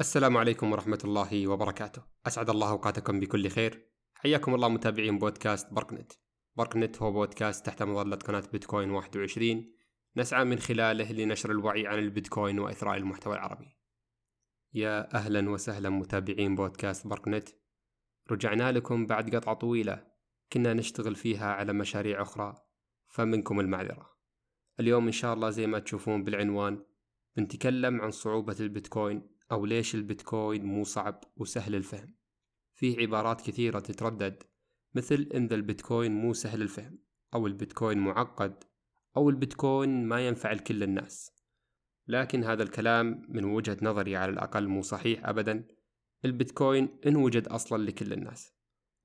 السلام عليكم ورحمة الله وبركاته. أسعد الله أوقاتكم بكل خير. حياكم الله متابعين بودكاست بركنت بركنت هو بودكاست تحت مظلة قناة بيتكوين 21 نسعى من خلاله لنشر الوعي عن البيتكوين وإثراء المحتوى العربي. يا أهلا وسهلا متابعين بودكاست بركنت رجعنا لكم بعد قطعة طويلة. كنا نشتغل فيها على مشاريع أخرى فمنكم المعذرة. اليوم إن شاء الله زي ما تشوفون بالعنوان بنتكلم عن صعوبة البيتكوين أو ليش البيتكوين مو صعب وسهل الفهم؟ فيه عبارات كثيرة تتردد مثل إن ذا البيتكوين مو سهل الفهم أو البيتكوين معقد أو البيتكوين ما ينفع لكل الناس. لكن هذا الكلام من وجهة نظري على الأقل مو صحيح أبدا. البيتكوين إن وجد أصلا لكل الناس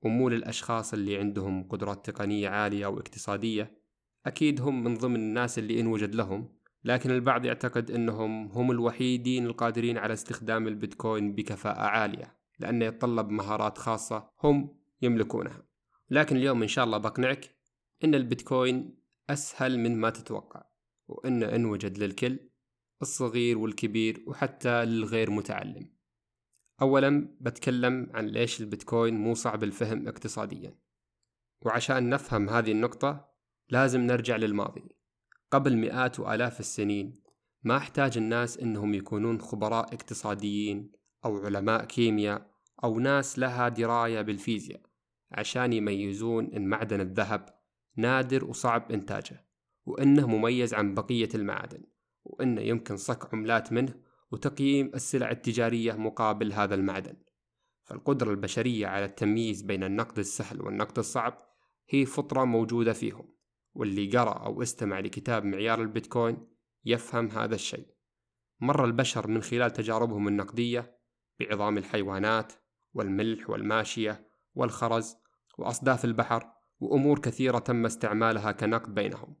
ومو للأشخاص اللي عندهم قدرات تقنية عالية أو اقتصادية. أكيد هم من ضمن الناس اللي إن وجد لهم لكن البعض يعتقد أنهم هم الوحيدين القادرين على استخدام البيتكوين بكفاءة عالية لأنه يتطلب مهارات خاصة هم يملكونها. لكن اليوم إن شاء الله بقنعك أن البيتكوين أسهل من ما تتوقع وأنه إن وجد للكل الصغير والكبير وحتى للغير متعلم. أولا بتكلم عن ليش البيتكوين مو صعب الفهم اقتصاديا. وعشان نفهم هذه النقطة لازم نرجع للماضي. قبل مئات وآلاف السنين. ما احتاج الناس إنهم يكونون خبراء اقتصاديين أو علماء كيمياء أو ناس لها دراية بالفيزياء عشان يميزون إن معدن الذهب نادر وصعب إنتاجه وإنه مميز عن بقية المعادن وإنه يمكن صك عملات منه وتقييم السلع التجارية مقابل هذا المعدن. فالقدرة البشرية على التمييز بين النقد السهل والنقد الصعب هي فطرة موجودة فيهم. واللي قرأ أو استمع لكتاب معيار البيتكوين يفهم هذا الشيء. مر البشر من خلال تجاربهم النقدية بعظام الحيوانات والملح والماشية والخرز وأصداف البحر وأمور كثيرة تم استعمالها كنقد بينهم.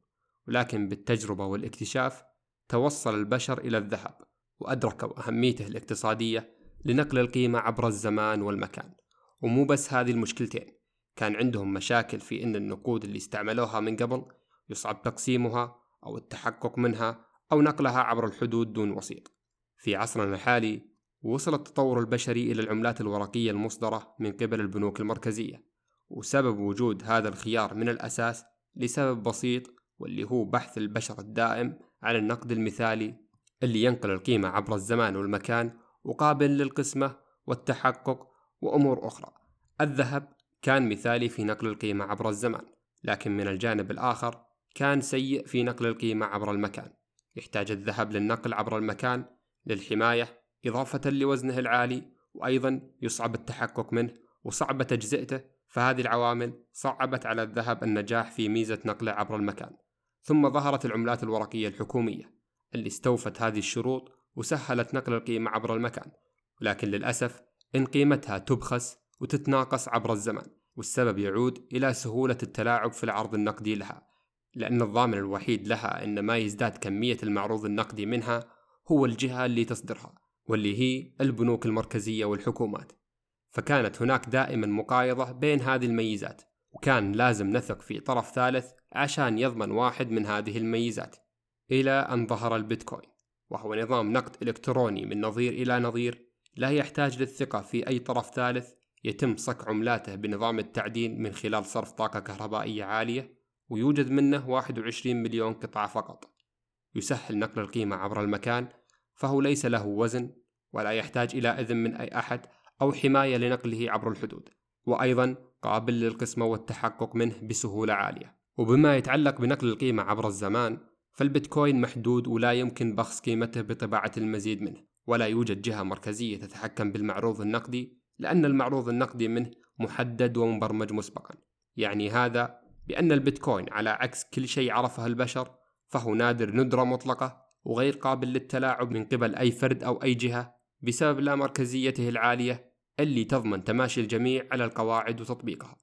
ولكن بالتجربة والاكتشاف توصل البشر إلى الذهب وأدركوا أهميته الاقتصادية لنقل القيمة عبر الزمان والمكان. ومو بس هذه المشكلتين كان عندهم مشاكل في أن النقود اللي استعملوها من قبل يصعب تقسيمها أو التحقق منها أو نقلها عبر الحدود دون وسيط. في عصرنا الحالي وصل التطور البشري إلى العملات الورقية المصدرة من قبل البنوك المركزية، وسبب وجود هذا الخيار من الأساس لسبب بسيط واللي هو بحث البشر الدائم عن النقد المثالي اللي ينقل القيمة عبر الزمان والمكان وقابل للقسمة والتحقق وأمور أخرى. الذهب كان مثالي في نقل القيمة عبر الزمان لكن من الجانب الآخر كان سيء في نقل القيمة عبر المكان. يحتاج الذهب للنقل عبر المكان للحماية إضافة لوزنه العالي وأيضا يصعب التحقق منه وصعب تجزئته فهذه العوامل صعبت على الذهب النجاح في ميزة نقله عبر المكان. ثم ظهرت العملات الورقية الحكومية اللي استوفت هذه الشروط وسهلت نقل القيمة عبر المكان لكن للأسف إن قيمتها تبخس وتتناقص عبر الزمن والسبب يعود إلى سهولة التلاعب في العرض النقدي لها لأن الضامن الوحيد لها أن ما يزداد كمية المعروض النقدي منها هو الجهة اللي تصدرها واللي هي البنوك المركزية والحكومات. فكانت هناك دائما مقايضة بين هذه الميزات وكان لازم نثق في طرف ثالث عشان يضمن واحد من هذه الميزات إلى أن ظهر البيتكوين وهو نظام نقد إلكتروني من نظير إلى نظير لا يحتاج للثقة في أي طرف ثالث يتم صك عملاته بنظام التعدين من خلال صرف طاقة كهربائية عالية ويوجد منه 21 مليون قطعة فقط. يسهل نقل القيمة عبر المكان فهو ليس له وزن ولا يحتاج إلى إذن من أي أحد أو حماية لنقله عبر الحدود وأيضا قابل للقسمة والتحقق منه بسهولة عالية. وبما يتعلق بنقل القيمة عبر الزمان فالبيتكوين محدود ولا يمكن بخس قيمته بطباعة المزيد منه ولا يوجد جهة مركزية تتحكم بالمعروض النقدي لأن المعروض النقدي منه محدد ومبرمج مسبقا. يعني هذا بأن البيتكوين على عكس كل شيء عرفه البشر فهو نادر ندرة مطلقة وغير قابل للتلاعب من قبل أي فرد أو أي جهة بسبب لا مركزيته العالية اللي تضمن تماشي الجميع على القواعد وتطبيقها.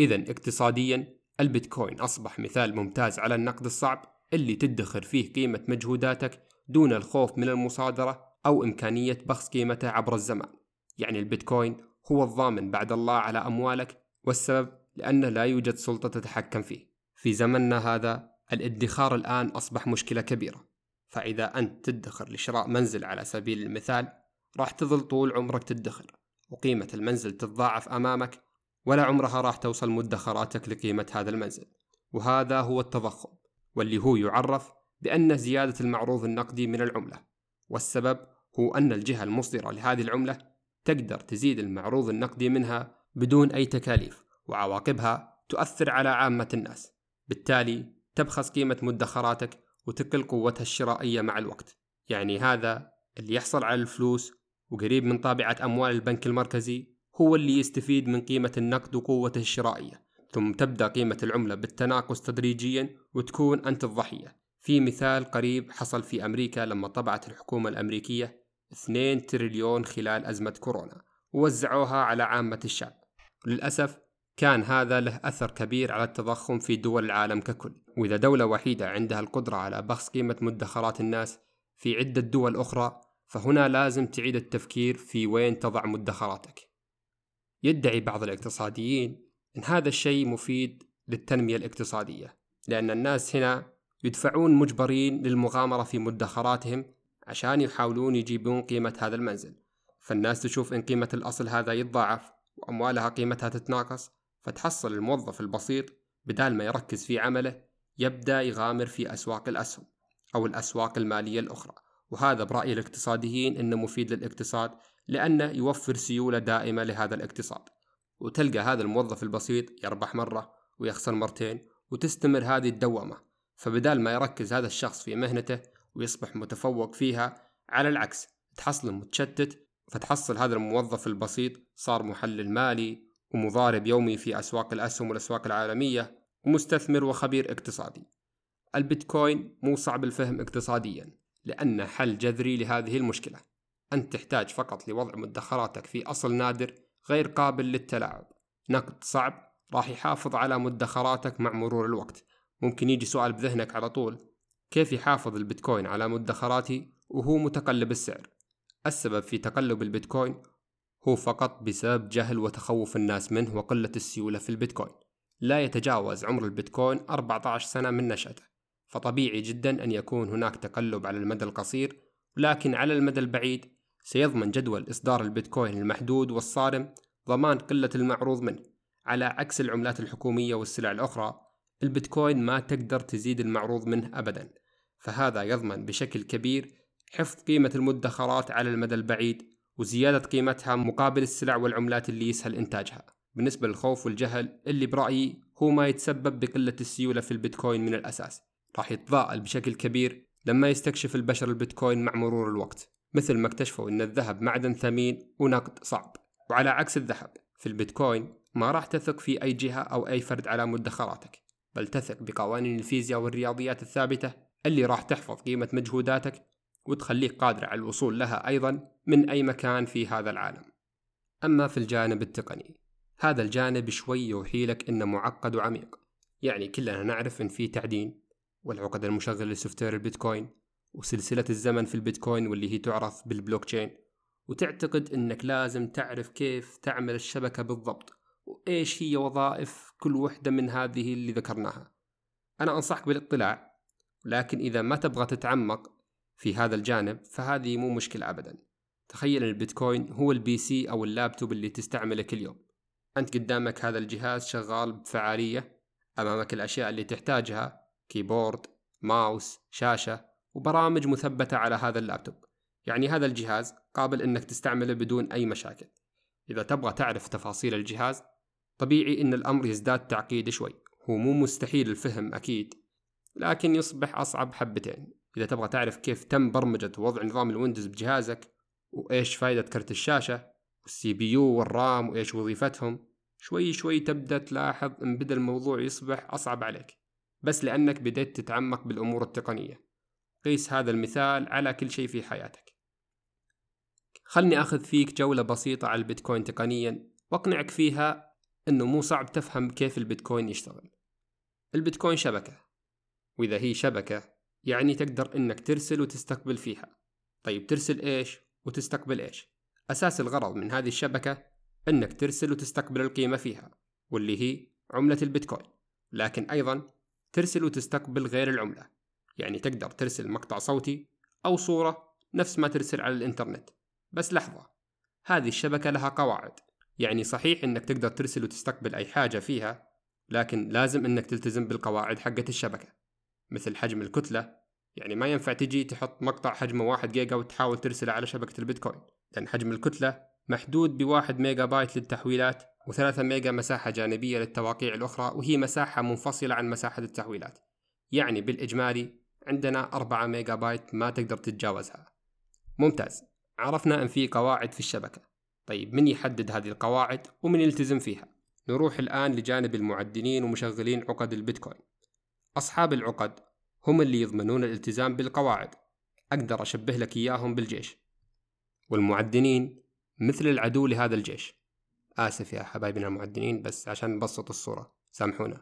إذا اقتصاديا البيتكوين أصبح مثال ممتاز على النقد الصعب اللي تدخر فيه قيمة مجهوداتك دون الخوف من المصادرة أو إمكانية بخس قيمته عبر الزمان. يعني البيتكوين هو الضامن بعد الله على أموالك والسبب لأنه لا يوجد سلطة تتحكم فيه. في زمننا هذا الادخار الآن أصبح مشكلة كبيرة. فإذا أنت تدخر لشراء منزل على سبيل المثال راح تظل طول عمرك تدخر وقيمة المنزل تتضاعف أمامك ولا عمرها راح توصل مدخراتك لقيمة هذا المنزل. وهذا هو التضخم واللي هو يعرف بأن زيادة المعروض النقدي من العملة. والسبب هو أن الجهة المصدرة لهذه العملة تقدر تزيد المعروض النقدي منها بدون أي تكاليف وعواقبها تؤثر على عامة الناس. بالتالي تبخس قيمة مدخراتك وتقل قوتها الشرائية مع الوقت. يعني هذا اللي يحصل على الفلوس وقريب من طابعة أموال البنك المركزي هو اللي يستفيد من قيمة النقد وقوته الشرائية. ثم تبدأ قيمة العملة بالتناقص تدريجيا وتكون أنت الضحية. في مثال قريب حصل في أمريكا لما طبعت الحكومة الأمريكية 2 تريليون خلال أزمة كورونا ووزعوها على عامة الشعب. للأسف كان هذا له أثر كبير على التضخم في دول العالم ككل. وإذا دولة وحيدة عندها القدرة على بخس قيمة مدخرات الناس في عدة دول أخرى فهنا لازم تعيد التفكير في وين تضع مدخراتك. يدعي بعض الاقتصاديين أن هذا الشيء مفيد للتنمية الاقتصادية لأن الناس هنا يدفعون مجبرين للمغامرة في مدخراتهم عشان يحاولون يجيبون قيمة هذا المنزل. فالناس تشوف إن قيمة الأصل هذا يتضاعف وأموالها قيمتها تتناقص فتحصل الموظف البسيط بدال ما يركز في عمله يبدأ يغامر في أسواق الأسهم أو الأسواق المالية الأخرى. وهذا برأي الاقتصاديين أنه مفيد للاقتصاد لأنه يوفر سيولة دائمة لهذا الاقتصاد. وتلقى هذا الموظف البسيط يربح مرة ويخسر مرتين وتستمر هذه الدوامة. فبدال ما يركز هذا الشخص في مهنته ويصبح متفوق فيها. على العكس تحصل متشتت فتحصل هذا الموظف البسيط صار محلل مالي ومضارب يومي في أسواق الأسهم والأسواق العالمية ومستثمر وخبير اقتصادي. البيتكوين مو صعب الفهم اقتصاديا لأنه حل جذري لهذه المشكلة. أنت تحتاج فقط لوضع مدخراتك في أصل نادر غير قابل للتلاعب. نقد صعب راح يحافظ على مدخراتك مع مرور الوقت. ممكن يجي سؤال بذهنك على طول. كيف يحافظ البيتكوين على مدخراتي وهو متقلب السعر؟ السبب في تقلب البيتكوين هو فقط بسبب جهل وتخوف الناس منه وقلة السيولة في البيتكوين. لا يتجاوز عمر البيتكوين 14 سنة من نشأته. فطبيعي جدا أن يكون هناك تقلب على المدى القصير لكن على المدى البعيد سيضمن جدول إصدار البيتكوين المحدود والصارم ضمان قلة المعروض منه. على عكس العملات الحكومية والسلع الأخرى البيتكوين ما تقدر تزيد المعروض منه أبدا. فهذا يضمن بشكل كبير حفظ قيمة المدخرات على المدى البعيد وزيادة قيمتها مقابل السلع والعملات اللي يسهل إنتاجها. بالنسبة للخوف والجهل اللي برأيي هو ما يتسبب بقلة السيولة في البيتكوين من الأساس. راح يتضاءل بشكل كبير لما يستكشف البشر البيتكوين مع مرور الوقت مثل ما اكتشفوا إن الذهب معدن ثمين ونقد صعب. وعلى عكس الذهب في البيتكوين ما راح تثق في أي جهة أو أي فرد على مدخراتك بل تثق بقوانين الفيزياء والرياضيات الثابتة اللي راح تحفظ قيمة مجهوداتك وتخليك قادر على الوصول لها أيضا من أي مكان في هذا العالم. أما في الجانب التقني هذا الجانب شوي يوحي لك إنه معقد وعميق. يعني كلنا نعرف إن في تعدين والعقد المشغل ل software البيتكوين وسلسلة الزمن في البيتكوين واللي هي تعرف بالبلوك تشين وتعتقد إنك لازم تعرف كيف تعمل الشبكة بالضبط وإيش هي وظائف كل وحدة من هذه اللي ذكرناها. أنا أنصحك بالاطلاع لكن إذا ما تبغى تتعمق في هذا الجانب فهذه مو مشكلة ابدا. تخيل البيتكوين هو ال PC أو اللابتوب اللي تستعمله كل يوم. أنت قدامك هذا الجهاز شغال بفعالية أمامك الأشياء اللي تحتاجها keyboard mouse شاشة وبرامج مثبتة على هذا اللابتوب. يعني هذا الجهاز قابل إنك تستعمله بدون أي مشاكل. إذا تبغى تعرف تفاصيل الجهاز طبيعي إن الأمر يزداد تعقيد شوي. هو مو مستحيل الفهم أكيد. لكن يصبح أصعب حبتين. إذا تبغى تعرف كيف تم برمجة ووضع نظام ال Windows بجهازك وإيش فائدة كرت الشاشة وال CPU وال RAM وإيش وظيفتهم شوي شوي تبدأ تلاحظ إن بدأ الموضوع يصبح أصعب عليك. بس لأنك بديت تتعمق بالأمور التقنية. قيس هذا المثال على كل شيء في حياتك. خلني أخذ فيك جولة بسيطة على البيتكوين تقنيا وأقنعك فيها أنه مو صعب تفهم كيف البيتكوين يشتغل. البيتكوين شبكة. وإذا هي شبكة يعني تقدر أنك ترسل وتستقبل فيها. طيب ترسل إيش وتستقبل إيش؟ أساس الغرض من هذه الشبكة أنك ترسل وتستقبل القيمة فيها واللي هي عملة البيتكوين. لكن أيضا ترسل وتستقبل غير العملة. يعني تقدر ترسل مقطع صوتي أو صورة نفس ما ترسل على الإنترنت. بس لحظة هذه الشبكة لها قواعد. يعني صحيح إنك تقدر ترسل وتستقبل أي حاجة فيها لكن لازم إنك تلتزم بالقواعد حقة الشبكة. مثل حجم الكتلة. يعني ما ينفع تجي تحط مقطع حجمه واحد جيجا وتحاول ترسله على شبكة البيتكوين. لأن حجم الكتلة محدود بواحد ميجا بايت للتحويلات وثلاثة ميجا مساحة جانبية للتواقيع الأخرى وهي مساحة منفصلة عن مساحة التحويلات. يعني بالإجمالي عندنا أربعة ميجا بايت ما تقدر تتجاوزها. ممتاز. عرفنا أن في قواعد في الشبكة. طيب من يحدد هذه القواعد ومن يلتزم فيها؟ نروح الآن لجانب المعدنين ومشغلين عقد البيتكوين. أصحاب العقد هم اللي يضمنون الالتزام بالقواعد. أقدر أشبه لك إياهم بالجيش. والمعدنين مثل العدو لهذا الجيش. آسف يا حبايبنا المعدنين بس عشان نبسط الصورة سامحونا.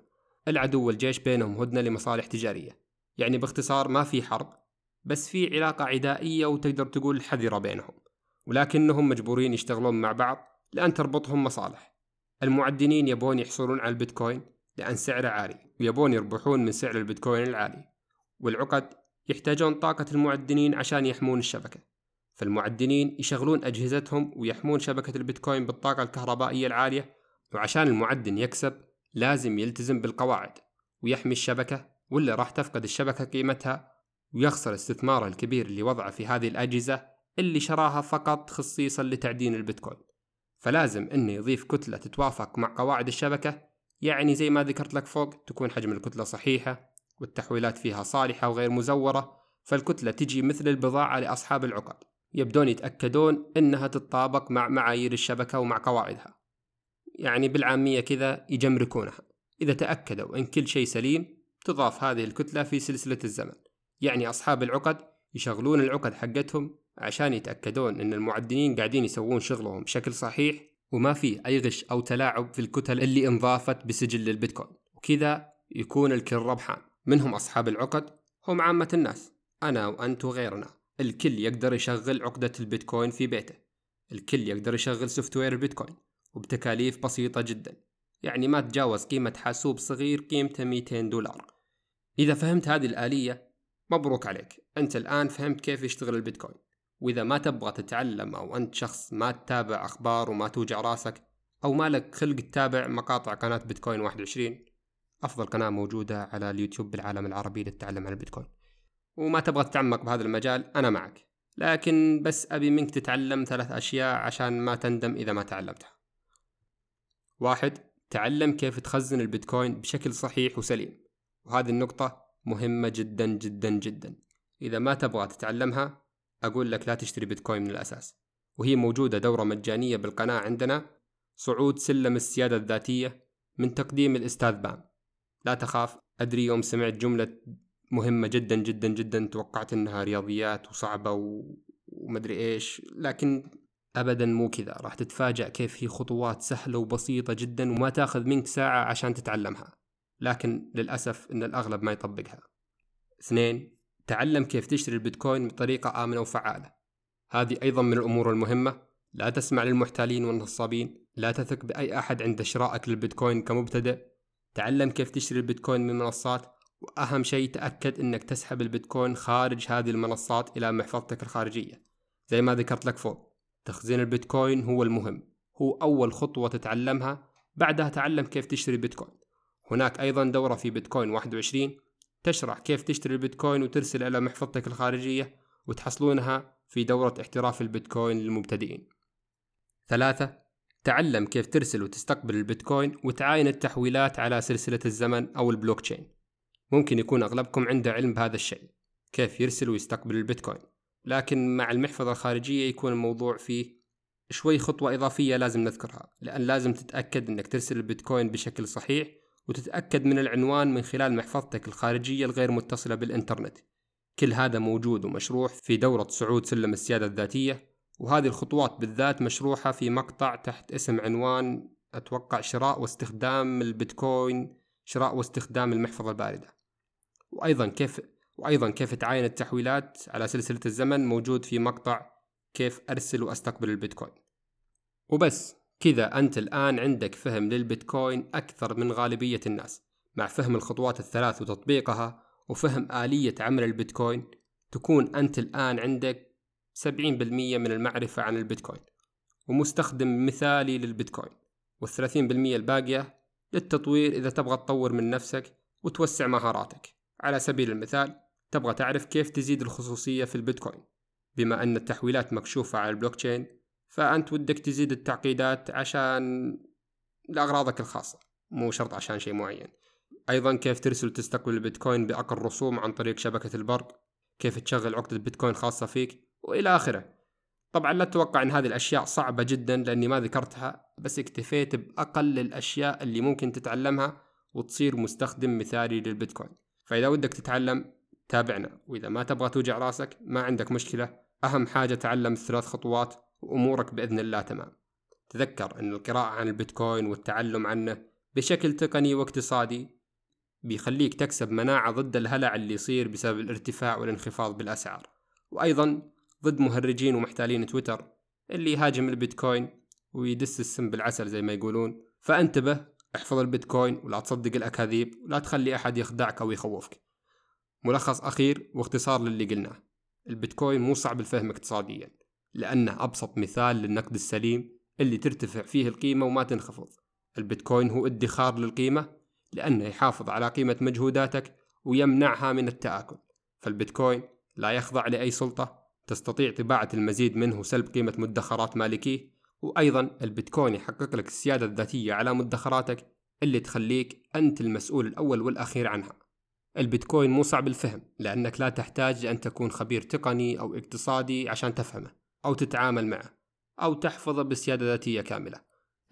العدو والجيش بينهم هدنة لمصالح تجارية. يعني باختصار ما في حرب بس في علاقة عدائية وتقدر تقول حذرة بينهم. ولكنهم مجبورين يشتغلون مع بعض لأن تربطهم مصالح. المعدنين يبون يحصلون على البيتكوين لأن سعره عالي ويبون يربحون من سعر البيتكوين العالي. والعقد يحتاجون طاقة المعدنين عشان يحمون الشبكة. فالمعدنين يشغلون أجهزتهم ويحمون شبكة البيتكوين بالطاقة الكهربائية العالية وعشان المعدن يكسب لازم يلتزم بالقواعد ويحمي الشبكة ولا راح تفقد الشبكة قيمتها ويخسر استثماره الكبير اللي وضعه في هذه الأجهزة اللي شراها فقط خصيصا لتعدين البيتكوين. فلازم إنه يضيف كتلة تتوافق مع قواعد الشبكة يعني زي ما ذكرت لك فوق تكون حجم الكتلة صحيحة والتحويلات فيها صالحة وغير مزورة فالكتلة تجي مثل البضاعة لأصحاب العقد. يبدون يتأكدون أنها تتطابق مع معايير الشبكة ومع قواعدها. يعني بالعامية كذا يجمركونها. إذا تأكدوا أن كل شيء سليم تضاف هذه الكتلة في سلسلة الزمن. يعني أصحاب العقد يشغلون العقد حقتهم عشان يتأكدون أن المعدنين قاعدين يسوون شغلهم بشكل صحيح وما في أي غش أو تلاعب في الكتل اللي انضافت بسجل البيتكوين وكذا يكون الكل ربحان. منهم أصحاب العقد هم عامة الناس. أنا وأنت وغيرنا. الكل يقدر يشغل عقدة البيتكوين في بيته. الكل يقدر يشغل software البيتكوين. وبتكاليف بسيطة جدا. يعني ما تجاوز قيمة حاسوب صغير قيمته 200 دولار. إذا فهمت هذه الآلية مبروك عليك. أنت الآن فهمت كيف يشتغل البيتكوين. وإذا ما تبغى تتعلم أو أنت شخص ما تتابع أخبار وما توجع راسك أو مالك خلق تتابع مقاطع قناة بيتكوين 21 أفضل قناة موجودة على اليوتيوب بالعالم العربي للتعلم عن البيتكوين وما تبغى تتعمق بهذا المجال أنا معك. لكن بس أبي منك تتعلم ثلاث أشياء عشان ما تندم إذا ما تعلمتها. واحد تعلم كيف تخزن البيتكوين بشكل صحيح وسليم. وهذه النقطة مهمة جدا جدا جدا. إذا ما تبغى تتعلمها أقول لك لا تشتري بيتكوين من الأساس. وهي موجودة دورة مجانية بالقناة عندنا صعود سلم السيادة الذاتية من تقديم الأستاذ بام. لا تخاف أدري يوم سمعت جملة مهمة جدا جدا جدا توقعت إنها رياضيات وصعبة و... ومدري إيش لكن ابدا مو كذا. راح تتفاجأ كيف هي خطوات سهلة وبسيطة جدا وما تأخذ منك ساعة عشان تتعلمها. لكن للأسف إن الأغلب ما يطبقها. اثنين تعلم كيف تشتري البيتكوين بطريقة آمنة وفعالة. هذه أيضا من الأمور المهمة. لا تسمع للمحتالين والنصابين. لا تثق بأي أحد عند شرائك للبيتكوين كمبتدئ. تعلم كيف تشتري البيتكوين من منصات. وأهم شيء تأكد أنك تسحب البيتكوين خارج هذه المنصات إلى محفظتك الخارجية. زي ما ذكرت لك فوق تخزين البيتكوين هو المهم. هو أول خطوة تتعلمها. بعدها تعلم كيف تشتري بيتكوين. هناك أيضا دورة في بيتكوين 21 تشرح كيف تشتري البيتكوين وترسل إلى محفظتك الخارجية وتحصلونها في دورة احتراف البيتكوين للمبتدئين. ثلاثة تعلم كيف ترسل وتستقبل البيتكوين وتعاين التحويلات على سلسلة الزمن أو البلوك تشين ممكن يكون أغلبكم عنده علم بهذا الشيء كيف يرسل ويستقبل البيتكوين. لكن مع المحفظة الخارجية يكون الموضوع فيه شوي خطوة إضافية لازم نذكرها لأن لازم تتأكد أنك ترسل البيتكوين بشكل صحيح وتتأكد من العنوان من خلال محفظتك الخارجية الغير متصلة بالإنترنت. كل هذا موجود ومشروح في دورة صعود سلم السيادة الذاتية وهذه الخطوات بالذات مشروحة في مقطع تحت اسم عنوان أتوقع شراء واستخدام البيتكوين شراء واستخدام المحفظة الباردة. وأيضا كيف وأيضا كيف تعاين التحويلات على سلسلة الزمن موجود في مقطع كيف أرسل وأستقبل البيتكوين. وبس. كذا أنت الآن عندك فهم للبيتكوين أكثر من غالبية الناس مع فهم الخطوات الثلاث وتطبيقها وفهم آلية عمل البيتكوين تكون أنت الآن عندك 70% من المعرفة عن البيتكوين ومستخدم مثالي للبيتكوين والثلاثين بالمية الباقية للتطوير إذا تبغى تطور من نفسك وتوسع مهاراتك. على سبيل المثال تبغى تعرف كيف تزيد الخصوصية في البيتكوين بما أن التحويلات مكشوفة على البلوكتشين فأنت ودك تزيد التعقيدات عشان لأغراضك الخاصة مو شرط عشان شيء معين. أيضا كيف ترسل وتستقبل البيتكوين بأقل رسوم عن طريق شبكة البرق؟ كيف تشغل عقدة بيتكوين خاصة فيك؟ وإلى آخره. طبعا لا تتوقع أن هذه الأشياء صعبة جدا لأني ما ذكرتها بس اكتفيت بأقل الأشياء اللي ممكن تتعلمها وتصير مستخدم مثالي للبيتكوين. فإذا ودك تتعلم تابعنا. وإذا ما تبغى توجع رأسك ما عندك مشكلة. أهم حاجة تعلم الثلاث خطوات وأمورك بإذن الله تمام. تذكر أن القراءة عن البيتكوين والتعلم عنه بشكل تقني واقتصادي بيخليك تكسب مناعة ضد الهلع اللي يصير بسبب الارتفاع والانخفاض بالأسعار. وأيضا ضد مهرجين ومحتالين تويتر اللي يهاجم البيتكوين ويدس السم بالعسل زي ما يقولون. فانتبه احفظ البيتكوين ولا تصدق الأكاذيب ولا تخلي أحد يخدعك أو يخوفك. ملخص أخير واختصار للي قلناه. البيتكوين مو صعب الفهم اقتصاديا. لأنه أبسط مثال للنقد السليم اللي ترتفع فيه القيمة وما تنخفض. البيتكوين هو ادخار للقيمة لأنه يحافظ على قيمة مجهوداتك ويمنعها من التآكل. فالبيتكوين لا يخضع لأي سلطة تستطيع طباعة المزيد منه وسلب قيمة مدخرات مالكيه وأيضا البيتكوين يحقق لك السيادة الذاتية على مدخراتك اللي تخليك أنت المسؤول الأول والأخير عنها. البيتكوين مو صعب الفهم لأنك لا تحتاج أن تكون خبير تقني أو اقتصادي عشان تفهمه. أو تتعامل معه أو تحفظه بسيادة ذاتية كاملة.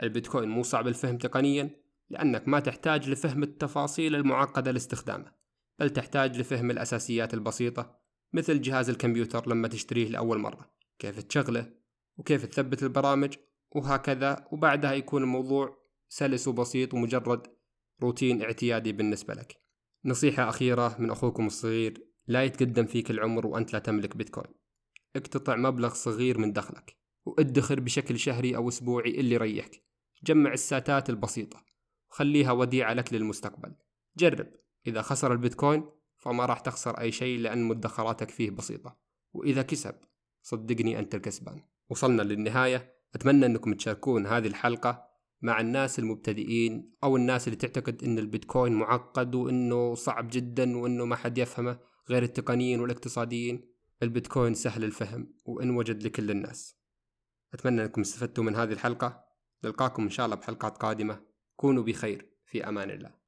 البيتكوين مو صعب الفهم تقنيا لأنك ما تحتاج لفهم التفاصيل المعقدة لاستخدامه بل تحتاج لفهم الأساسيات البسيطة مثل جهاز الكمبيوتر لما تشتريه لأول مرة. كيف تشغله؟ وكيف تثبت البرامج؟ وهكذا. وبعدها يكون الموضوع سلس وبسيط ومجرد روتين اعتيادي بالنسبة لك. نصيحة أخيرة من أخوكم الصغير لا يتقدم فيك العمر وأنت لا تملك بيتكوين. اقتطع مبلغ صغير من دخلك وادخر بشكل شهري أو أسبوعي اللي يريحك. جمع الساتات البسيطة وخليها وديعة لك للمستقبل. جرب. إذا خسر البيتكوين فما راح تخسر أي شيء لأن مدخراتك فيه بسيطة. وإذا كسب صدقني أنت الكسبان. وصلنا للنهاية. أتمنى أنكم تشاركون هذه الحلقة مع الناس المبتدئين أو الناس اللي تعتقد أن البيتكوين معقد وأنه صعب جدا وأنه ما حد يفهمه غير التقنيين والاقتصاديين. البيتكوين سهل الفهم وإن وجد لكل الناس. أتمنى أنكم استفدتوا من هذه الحلقة. نلقاكم إن شاء الله بحلقات قادمة. كونوا بخير. في أمان الله.